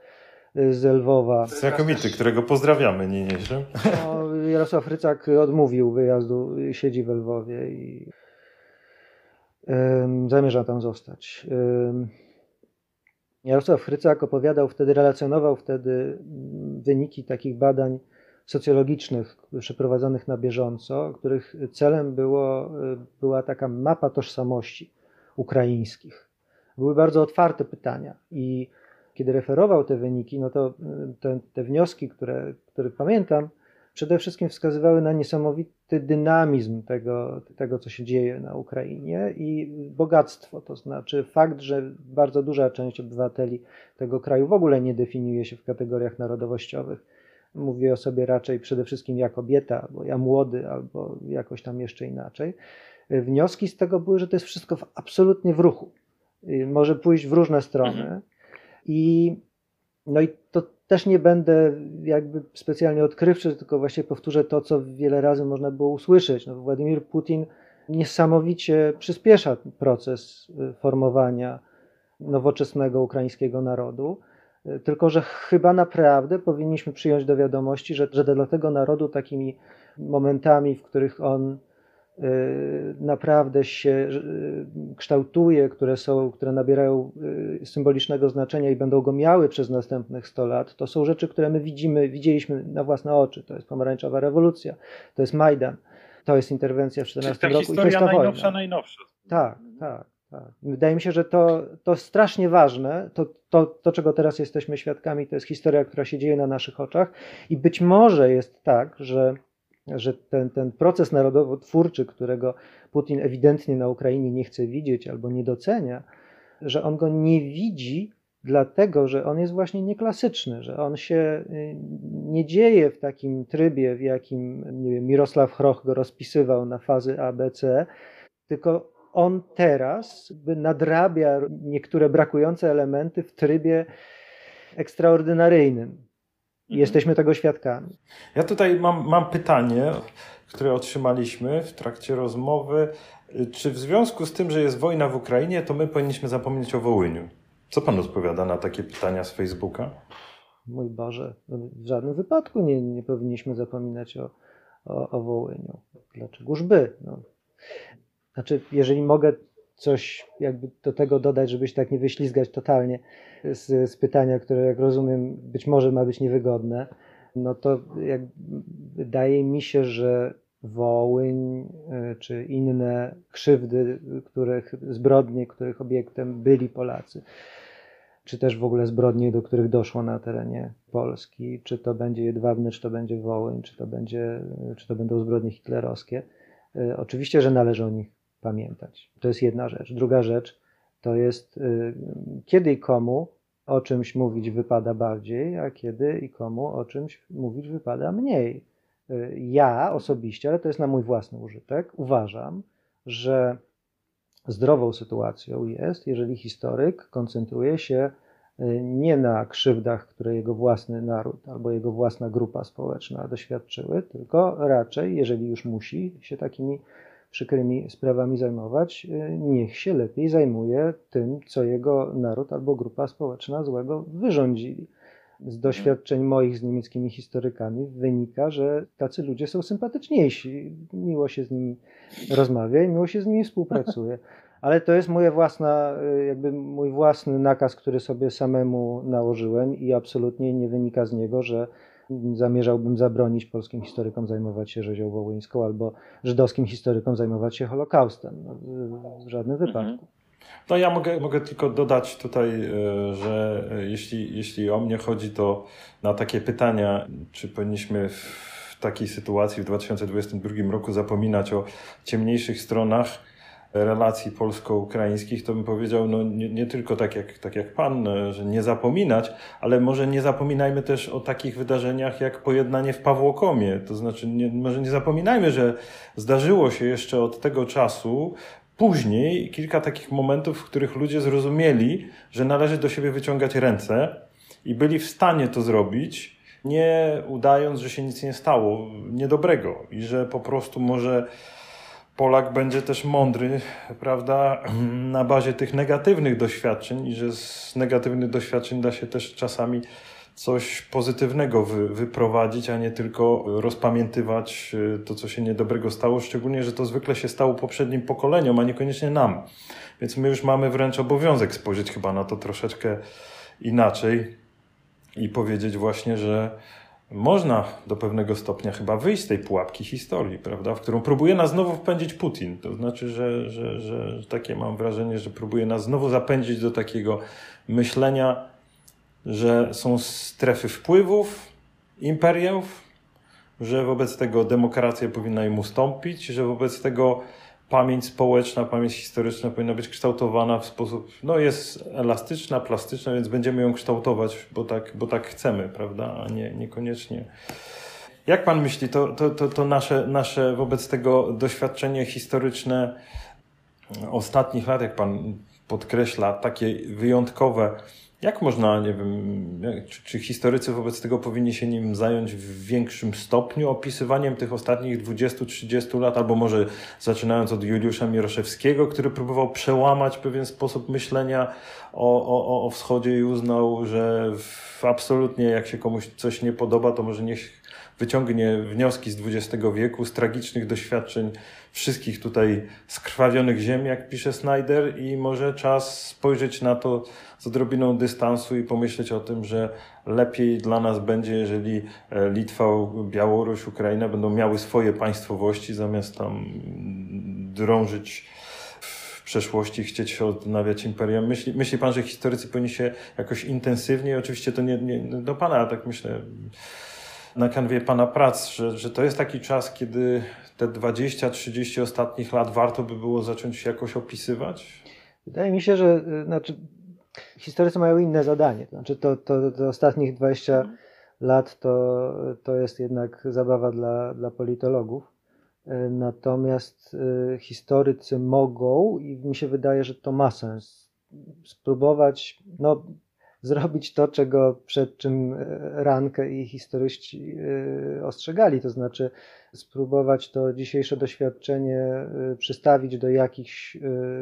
B: y, z Lwowa.
A: Znakomity, którego pozdrawiamy niniejszym.
B: No, Jarosław Rycak odmówił wyjazdu, siedzi w Lwowie i zamierza tam zostać. Jarosław Chrycak opowiadał wtedy, relacjonował wtedy mm, wyniki takich badań socjologicznych przeprowadzonych na bieżąco, których celem było, y, była taka mapa tożsamości ukraińskich. Były bardzo otwarte pytania i kiedy referował te wyniki, no to y, te, te wnioski, które, które pamiętam, przede wszystkim wskazywały na niesamowity dynamizm tego, tego, co się dzieje na Ukrainie i bogactwo. To znaczy fakt, że bardzo duża część obywateli tego kraju w ogóle nie definiuje się w kategoriach narodowościowych. Mówi o sobie raczej przede wszystkim ja kobieta, albo ja młody, albo jakoś tam jeszcze inaczej. Wnioski z tego były, że to jest wszystko absolutnie w ruchu. Może pójść w różne strony. I no i to też nie będę jakby specjalnie odkrywczy, tylko właśnie powtórzę to, co wiele razy można było usłyszeć. No, Władimir Putin niesamowicie przyspiesza proces y, formowania nowoczesnego ukraińskiego narodu. Tylko, że chyba naprawdę powinniśmy przyjąć do wiadomości, że, że dla tego narodu takimi momentami, w których on y, naprawdę się y, kształtuje, które są, które nabierają y, symbolicznego znaczenia i będą go miały przez następnych 100 lat, to są rzeczy, które my widzimy, widzieliśmy na własne oczy. To jest pomarańczowa rewolucja, to jest Majdan, to jest interwencja w 14 roku i to jest ta
A: najnowsza,
B: wojna.
A: najnowsza.
B: Tak, tak. Tak. Wydaje mi się, że to, to strasznie ważne. To, to, to, czego teraz jesteśmy świadkami, to jest historia, która się dzieje na naszych oczach. I być może jest tak, że, że ten, ten proces narodowo-twórczy, którego Putin ewidentnie na Ukrainie nie chce widzieć albo nie docenia, że on go nie widzi, dlatego że on jest właśnie nieklasyczny, że on się y, nie dzieje w takim trybie, w jakim nie wiem, Mirosław Chroch go rozpisywał na fazy ABC, tylko on teraz nadrabia niektóre brakujące elementy w trybie ekstraordynaryjnym. Mhm. Jesteśmy tego świadkami.
A: Ja tutaj mam, mam pytanie, które otrzymaliśmy w trakcie rozmowy. Czy w związku z tym, że jest wojna w Ukrainie, to my powinniśmy zapomnieć o Wołyniu? Co pan odpowiada na takie pytania z Facebooka?
B: Mój Boże, w żadnym wypadku nie, nie powinniśmy zapominać o, o, o Wołyniu. Dlaczegoż by? No. Znaczy, jeżeli mogę coś jakby do tego dodać, żebyś tak nie wyślizgać totalnie z, z pytania, które jak rozumiem być może ma być niewygodne, no to jak, wydaje mi się, że Wołyń y, czy inne krzywdy, których, zbrodnie, których obiektem byli Polacy, czy też w ogóle zbrodnie, do których doszło na terenie Polski, czy to będzie Jedwabne, czy to będzie Wołyń, czy to, będzie, czy to będą zbrodnie hitlerowskie. Y, oczywiście, że należy o nich pamiętać. To jest jedna rzecz. Druga rzecz to jest y, kiedy i komu o czymś mówić wypada bardziej, a kiedy i komu o czymś mówić wypada mniej. Y, ja osobiście, ale to jest na mój własny użytek, uważam, że zdrową sytuacją jest, jeżeli historyk koncentruje się y, nie na krzywdach, które jego własny naród albo jego własna grupa społeczna doświadczyły, tylko raczej, jeżeli już musi się takimi przykrymi sprawami zajmować, y, niech się lepiej zajmuje tym, co jego naród albo grupa społeczna złego wyrządzili. Z doświadczeń moich z niemieckimi historykami wynika, że tacy ludzie są sympatyczniejsi. Miło się z nimi rozmawia i miło się z nimi współpracuje. Ale to jest moja własna, y, jakby mój własny nakaz, który sobie samemu nałożyłem i absolutnie nie wynika z niego, że zamierzałbym zabronić polskim historykom zajmować się rzezią wołyńską albo żydowskim historykom zajmować się Holokaustem. No, w żadnym mhm. wypadku.
A: No ja mogę, mogę tylko dodać tutaj, e, że jeśli, jeśli o mnie chodzi, to na takie pytania, czy powinniśmy w takiej sytuacji w 2022 roku zapominać o ciemniejszych stronach, relacji polsko-ukraińskich, to bym powiedział, no nie, nie, tylko tak jak, tak jak pan, e, że nie zapominać, ale może nie zapominajmy też o takich wydarzeniach jak pojednanie w Pawłokomie. To znaczy, nie, może nie zapominajmy, że zdarzyło się jeszcze od tego czasu później kilka takich momentów, w których ludzie zrozumieli, że należy do siebie wyciągać ręce i byli w stanie to zrobić, nie udając, że się nic nie stało niedobrego i że po prostu może Polak będzie też mądry, prawda, na bazie tych negatywnych doświadczeń i że z negatywnych doświadczeń da się też czasami coś pozytywnego wy, wyprowadzić, a nie tylko rozpamiętywać y, to, co się niedobrego stało, szczególnie, że to zwykle się stało poprzednim pokoleniom, a niekoniecznie nam. Więc my już mamy wręcz obowiązek spojrzeć chyba na to troszeczkę inaczej i powiedzieć właśnie, że można do pewnego stopnia chyba wyjść z tej pułapki historii, prawda, w którą próbuje nas znowu wpędzić Putin. To znaczy, że, że, że, takie mam wrażenie, że próbuje nas znowu zapędzić do takiego myślenia, że są strefy wpływów imperiów, że wobec tego demokracja powinna im ustąpić, że wobec tego pamięć społeczna, pamięć historyczna powinna być kształtowana w sposób, no jest elastyczna, plastyczna, więc będziemy ją kształtować, bo tak, bo tak chcemy, prawda, a nie, niekoniecznie. Jak pan myśli, to, to, to, to nasze, nasze wobec tego doświadczenie historyczne ostatnich lat, jak pan podkreśla, takie wyjątkowe, Jak można, nie wiem, czy, czy, historycy wobec tego powinni się nim zająć w większym stopniu, opisywaniem tych ostatnich 20-30 lat, albo może zaczynając od Juliusza Miroszewskiego, który próbował przełamać pewien sposób myślenia o, o, o wschodzie i uznał, że absolutnie jak się komuś coś nie podoba, to może niech wyciągnie wnioski z XX wieku, z tragicznych doświadczeń wszystkich tutaj skrwawionych ziem, jak pisze Snyder, i może czas spojrzeć na to z odrobiną dystansu i pomyśleć o tym, że lepiej dla nas będzie, jeżeli e, Litwa, Białoruś, Ukraina będą miały swoje państwowości, zamiast tam drążyć w przeszłości, chcieć się odnawiać imperium. Myśli, myśli pan, że historycy powinni się jakoś intensywniej, oczywiście to nie, nie do pana, ale tak myślę, na kanwie Pana prac, że, że to jest taki czas, kiedy te 20-30 ostatnich lat warto by było zacząć jakoś opisywać?
B: Wydaje mi się, że y, znaczy, historycy mają inne zadanie. Znaczy, to, to, to ostatnich 20 lat to, to jest jednak zabawa dla, dla politologów. Y, natomiast y, historycy mogą, i mi się wydaje, że to ma sens, spróbować no, zrobić to, czego przed czym e, Rankę i historyści e, ostrzegali, to znaczy spróbować to dzisiejsze doświadczenie e, przystawić do jakichś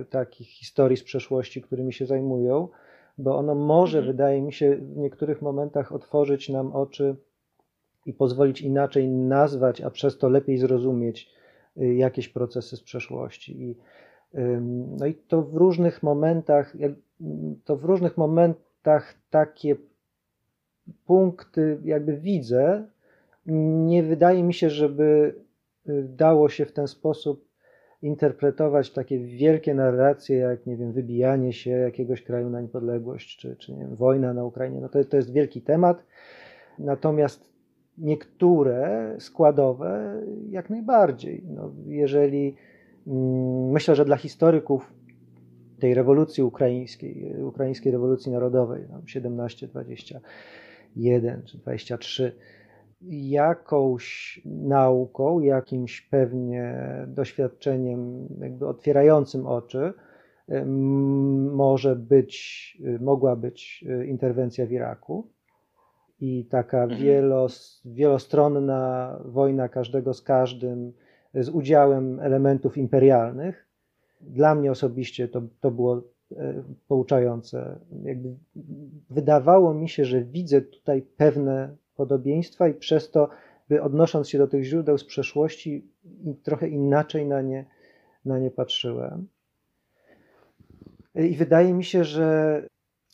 B: takich historii z przeszłości, którymi się zajmują, bo ono może, mhm. wydaje mi się, w niektórych momentach otworzyć nam oczy i pozwolić inaczej nazwać, a przez to lepiej zrozumieć jakieś procesy z przeszłości. I, no i to w różnych momentach, to w różnych momentach tak, takie punkty jakby widzę. Nie wydaje mi się, żeby y, dało się w ten sposób interpretować takie wielkie narracje, jak nie wiem, wybijanie się jakiegoś kraju na niepodległość, czy, czy nie wiem, wojna na Ukrainie. No to, to jest wielki temat. Natomiast niektóre składowe jak najbardziej. No, jeżeli mm, myślę, że dla historyków tej rewolucji ukraińskiej, ukraińskiej rewolucji narodowej, 17, 21 czy 23, jakąś nauką, jakimś pewnie doświadczeniem jakby otwierającym oczy może być, mogła być interwencja w Iraku i taka mhm. wielos, wielostronna wojna każdego z każdym z udziałem elementów imperialnych, dla mnie osobiście to, to było e, pouczające. Jakby wydawało mi się, że widzę tutaj pewne podobieństwa i przez to, by odnosząc się do tych źródeł z przeszłości, trochę inaczej na nie, na nie patrzyłem. I wydaje mi się, że,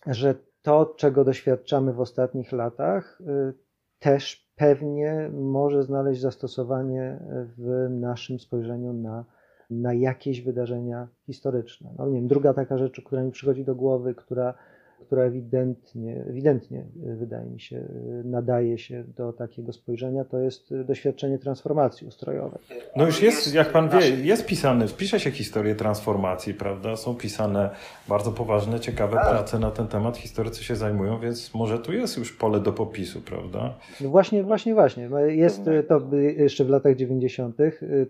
B: że to, czego doświadczamy w ostatnich latach, e, też pewnie może znaleźć zastosowanie w naszym spojrzeniu na na jakieś wydarzenia historyczne. No, nie wiem, druga taka rzecz, która mi przychodzi do głowy, która która ewidentnie, ewidentnie y, wydaje mi się, y, nadaje się do takiego spojrzenia, to jest y, doświadczenie transformacji ustrojowej.
A: No już jest, jak pan wie, jest pisany, pisze się historię transformacji, prawda? Są pisane bardzo poważne, ciekawe tak. prace na ten temat, historycy się zajmują, więc może tu jest już pole do popisu, prawda?
B: No właśnie, właśnie, właśnie. Jest to jeszcze w latach 90.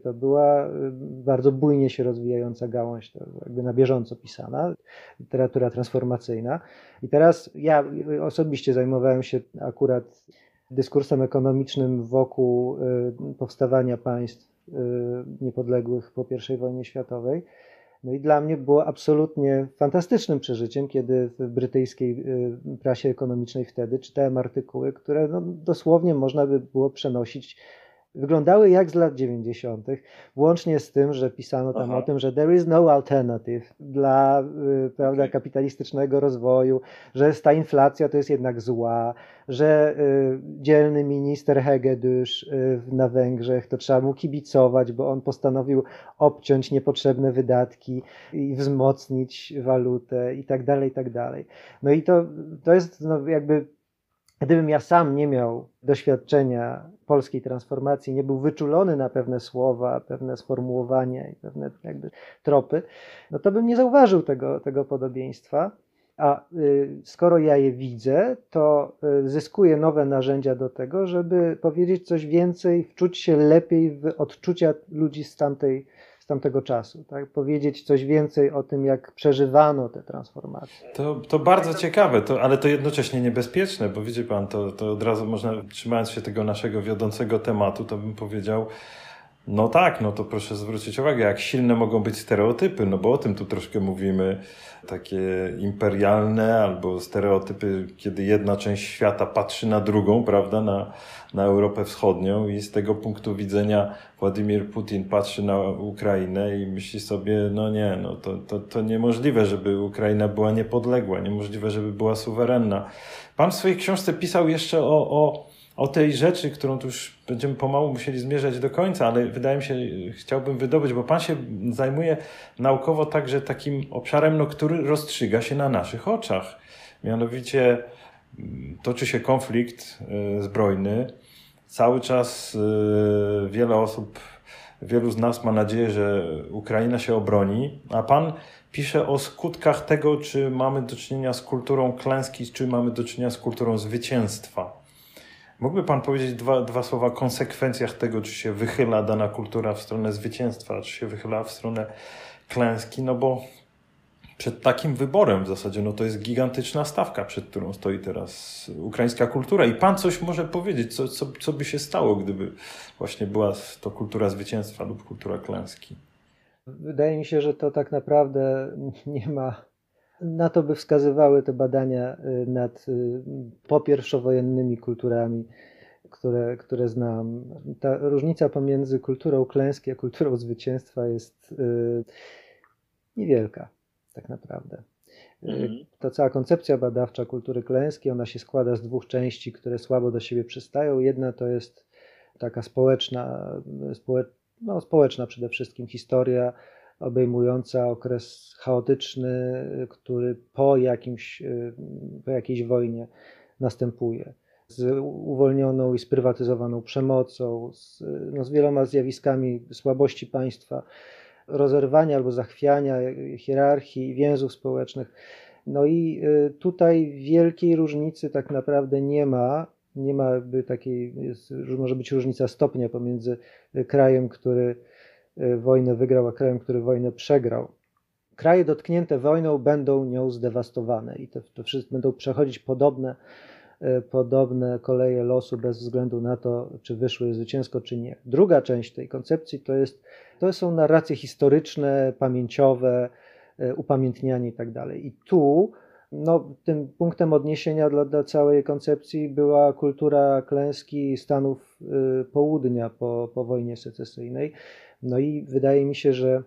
B: to była bardzo bujnie się rozwijająca gałąź, jakby na bieżąco pisana, literatura transformacyjna. I teraz ja osobiście zajmowałem się akurat dyskursem ekonomicznym wokół y, powstawania państw y, niepodległych po I wojnie światowej. No i dla mnie było absolutnie fantastycznym przeżyciem, kiedy w brytyjskiej y, prasie ekonomicznej wtedy czytałem artykuły, które no, dosłownie można by było przenosić wyglądały jak z lat 90., włącznie z tym, że pisano tam Aha. o tym, że there is no alternative dla y, prawda, kapitalistycznego rozwoju, że ta inflacja to jest jednak zła, że y, dzielny minister Hegedüsz y, na Węgrzech to trzeba mu kibicować, bo on postanowił obciąć niepotrzebne wydatki i wzmocnić walutę i tak dalej, i tak dalej. No i to, to jest no, jakby Gdybym ja sam nie miał doświadczenia polskiej transformacji, nie był wyczulony na pewne słowa, pewne sformułowania i pewne jakby tropy, no to bym nie zauważył tego, tego podobieństwa. A y, skoro ja je widzę, to y, zyskuję nowe narzędzia do tego, żeby powiedzieć coś więcej, wczuć się lepiej w odczucia ludzi z tamtej tamtego czasu, tak? powiedzieć coś więcej o tym, jak przeżywano te transformacje.
A: To, to bardzo ciekawe, to, ale to jednocześnie niebezpieczne, bo widzi pan, to, to od razu można, trzymając się tego naszego wiodącego tematu, to bym powiedział, no tak, no to proszę zwrócić uwagę, jak silne mogą być stereotypy, no bo o tym tu troszkę mówimy, takie imperialne albo stereotypy, kiedy jedna część świata patrzy na drugą, prawda, na, na Europę Wschodnią i z tego punktu widzenia Władimir Putin patrzy na Ukrainę i myśli sobie, no nie, no to, to, to niemożliwe, żeby Ukraina była niepodległa, niemożliwe, żeby była suwerenna. Pan w swojej książce pisał jeszcze o, o o tej rzeczy, którą tu już będziemy pomału musieli zmierzać do końca, ale wydaje mi się, chciałbym wydobyć, bo Pan się zajmuje naukowo także takim obszarem, no, który rozstrzyga się na naszych oczach. Mianowicie mm, toczy się konflikt y, zbrojny. Cały czas y, wiele osób, wielu z nas ma nadzieję, że Ukraina się obroni, a Pan pisze o skutkach tego, czy mamy do czynienia z kulturą klęski, czy mamy do czynienia z kulturą zwycięstwa. Mógłby Pan powiedzieć dwa, dwa słowa o konsekwencjach tego, czy się wychyla dana kultura w stronę zwycięstwa, czy się wychyla w stronę klęski, no bo przed takim wyborem w zasadzie, no to jest gigantyczna stawka, przed którą stoi teraz ukraińska kultura. I Pan coś może powiedzieć, co, co, co by się stało, gdyby właśnie była to kultura zwycięstwa lub kultura klęski?
B: Wydaje mi się, że to tak naprawdę nie ma na to by wskazywały te badania y, nad y, popierwszowojennymi kulturami, które, które znam. Ta różnica pomiędzy kulturą klęski a kulturą zwycięstwa jest y, niewielka, tak naprawdę. Mhm. Ta cała koncepcja badawcza kultury klęski, ona się składa z dwóch części, które słabo do siebie przystają. Jedna to jest taka społeczna, społeczna no, społeczna przede wszystkim historia obejmująca okres chaotyczny, który po, jakimś, po jakiejś wojnie następuje. Z uwolnioną i sprywatyzowaną przemocą, z, no, z wieloma zjawiskami słabości państwa, rozerwania albo zachwiania hierarchii i więzów społecznych. No i y, tutaj wielkiej różnicy tak naprawdę nie ma. Nie ma takiej, jest, może być różnica stopnia pomiędzy krajem, który Y, wojnę wygrał, a krajem, który wojnę przegrał. Kraje dotknięte wojną będą nią zdewastowane i to, to wszystko będą przechodzić podobne, y, podobne koleje losu bez względu na to, czy wyszły zwycięsko, czy nie. Druga część tej koncepcji to, jest, to są narracje historyczne, pamięciowe, y, upamiętnianie i tak dalej. I tu no, tym punktem odniesienia dla, dla, całej koncepcji była kultura klęski Stanów Południa po, po wojnie secesyjnej. No i wydaje mi się, że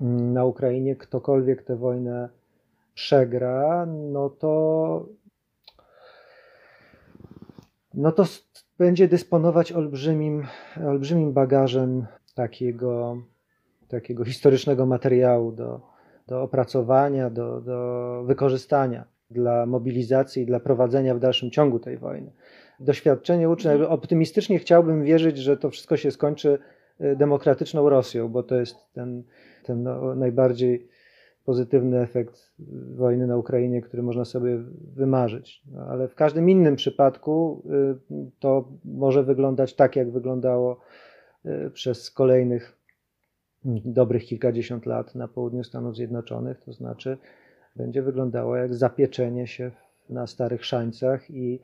B: mm, na Ukrainie ktokolwiek tę wojnę przegra, no to no to będzie dysponować olbrzymim, olbrzymim bagażem takiego, takiego historycznego materiału do, do opracowania, do, do wykorzystania dla mobilizacji dla prowadzenia w dalszym ciągu tej wojny. Doświadczenie uczy, optymistycznie chciałbym wierzyć, że to wszystko się skończy demokratyczną Rosją, bo to jest ten, ten no, najbardziej pozytywny efekt wojny na Ukrainie, który można sobie wymarzyć. No, ale w każdym innym przypadku y, to może wyglądać tak, jak wyglądało y, przez kolejnych dobrych kilkadziesiąt lat na południu Stanów Zjednoczonych, to znaczy będzie wyglądało jak zapieczenie się na starych szańcach i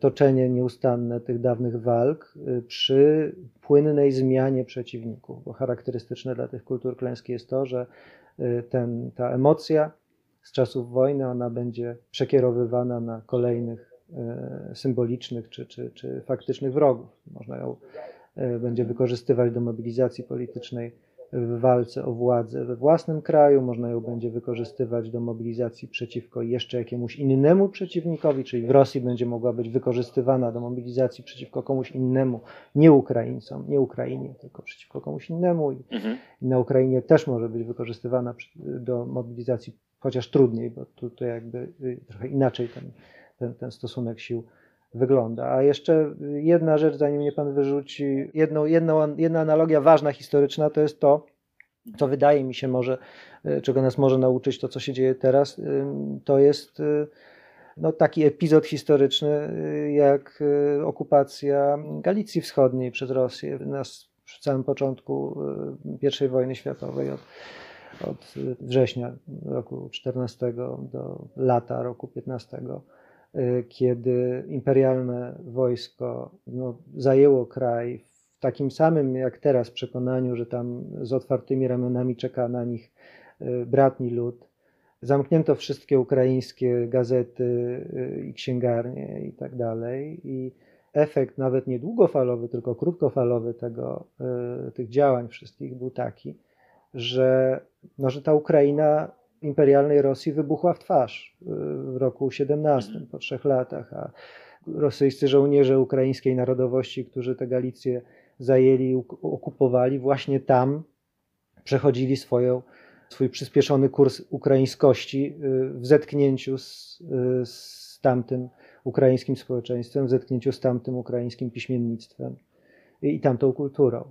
B: toczenie nieustanne tych dawnych walk y, przy płynnej zmianie przeciwników, bo charakterystyczne dla tych kultur klęski jest to, że y, ten, ta emocja z czasów wojny, ona będzie przekierowywana na kolejnych symbolicznych czy, czy, czy faktycznych wrogów. Można ją będzie wykorzystywać do mobilizacji politycznej w walce o władzę we własnym kraju, można ją będzie wykorzystywać do mobilizacji przeciwko jeszcze jakiemuś innemu przeciwnikowi, czyli w Rosji będzie mogła być wykorzystywana do mobilizacji przeciwko komuś innemu, nie Ukraińcom, nie Ukrainie, tylko przeciwko komuś innemu. I mhm. na Ukrainie też może być wykorzystywana do mobilizacji, chociaż trudniej, bo tu, tu jakby y, trochę inaczej ten, ten, ten stosunek sił wygląda. A jeszcze jedna rzecz, zanim mnie pan wyrzuci, jedną, jedną, jedna analogia ważna, historyczna, to jest to, co wydaje mi się może, e, czego nas może nauczyć to, co się dzieje teraz, e, to jest e, no, taki epizod historyczny jak okupacja Galicji Wschodniej przez Rosję. Przy samym początku I wojny światowej, od, od września roku 14 do lata roku 15, y, kiedy imperialne wojsko no, zajęło kraj w takim samym jak teraz przekonaniu, że tam z otwartymi ramionami czeka na nich y, bratni lud. Zamknięto wszystkie ukraińskie gazety i księgarnie i tak dalej. I efekt nawet nie długofalowy, tylko krótkofalowy tego, tych działań wszystkich był taki, że, no, że ta Ukraina imperialnej Rosji wybuchła w twarz e, w roku 17, po trzech latach, a rosyjscy żołnierze ukraińskiej narodowości, którzy te Galicję zajęli, okupowali, właśnie tam przechodzili swoją, swój przyspieszony kurs ukraińskości e, w zetknięciu z, z tamtym ukraińskim społeczeństwem, w zetknięciu z tamtym ukraińskim piśmiennictwem i, i tamtą kulturą.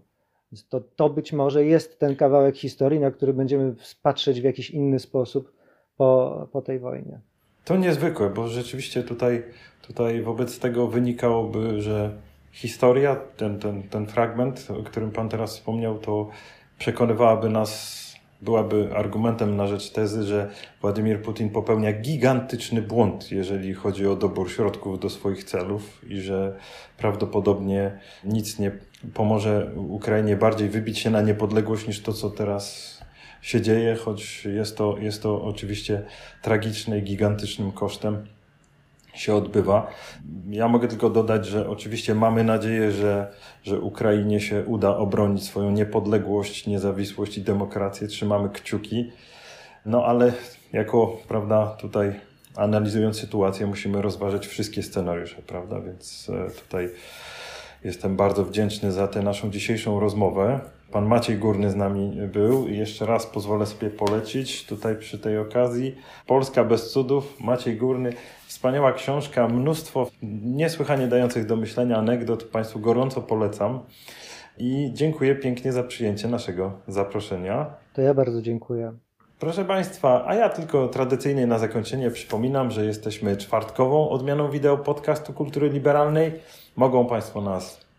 B: To, to być może jest ten kawałek historii, na który będziemy patrzeć w jakiś inny sposób po, po tej wojnie.
A: To niezwykłe, bo rzeczywiście tutaj, tutaj wobec tego wynikałoby, że historia, ten, ten, ten fragment, o którym Pan teraz wspomniał, to przekonywałaby nas byłaby argumentem na rzecz tezy, że Władimir Putin popełnia gigantyczny błąd, jeżeli chodzi o dobór środków do swoich celów i że prawdopodobnie nic nie pomoże Ukrainie bardziej wybić się na niepodległość niż to, co teraz się dzieje, choć jest to, jest to oczywiście tragiczne i gigantycznym kosztem się odbywa. Ja mogę tylko dodać, że oczywiście mamy nadzieję, że, że Ukrainie się uda obronić swoją niepodległość, niezawisłość i demokrację. Trzymamy kciuki. No ale jako, prawda, tutaj analizując sytuację, musimy rozważyć wszystkie scenariusze, prawda? Więc e, tutaj jestem bardzo wdzięczny za tę naszą dzisiejszą rozmowę. Pan Maciej Górny z nami był i jeszcze raz pozwolę sobie polecić tutaj przy tej okazji. Polska bez cudów, Maciej Górny. Wspaniała książka, mnóstwo niesłychanie dających do myślenia anegdot. Państwu gorąco polecam. I dziękuję pięknie za przyjęcie naszego zaproszenia.
B: To ja bardzo dziękuję.
A: Proszę Państwa, a ja tylko tradycyjnie na zakończenie przypominam, że jesteśmy czwartkową odmianą wideo podcastu Kultury Liberalnej. Mogą Państwo nas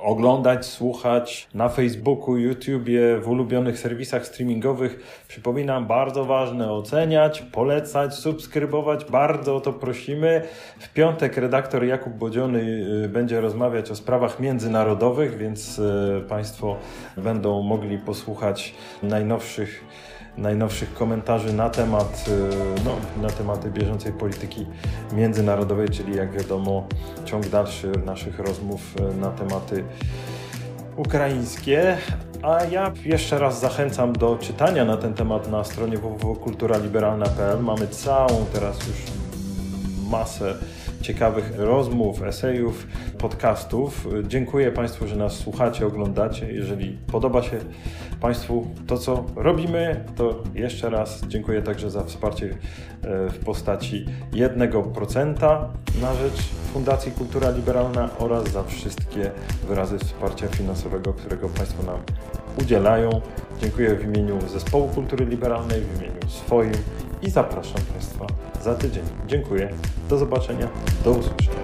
A: oglądać, słuchać na Facebooku, YouTubie, w ulubionych serwisach streamingowych. Przypominam, bardzo ważne oceniać, polecać, subskrybować. Bardzo o to prosimy. W piątek redaktor Jakub Bodziony y, będzie rozmawiać o sprawach międzynarodowych, więc y, Państwo będą mogli posłuchać najnowszych najnowszych komentarzy na temat, y, no, na tematy bieżącej polityki międzynarodowej, czyli jak wiadomo ciąg dalszy naszych rozmów y, na tematy ukraińskie. A ja jeszcze raz zachęcam do czytania na ten temat na stronie www.kulturaliberalna.pl. Mamy całą teraz już masę ciekawych rozmów, esejów, podcastów. Dziękuję Państwu, że nas słuchacie, oglądacie. Jeżeli podoba się Państwu to, co robimy, to jeszcze raz dziękuję także za wsparcie e, w postaci 1% na rzecz Fundacji Kultura Liberalna oraz za wszystkie wyrazy wsparcia finansowego, którego Państwo nam udzielają. Dziękuję w imieniu Zespołu Kultury Liberalnej, w imieniu swoim i zapraszam Państwa za tydzień. Dziękuję, do zobaczenia, do usłyszenia.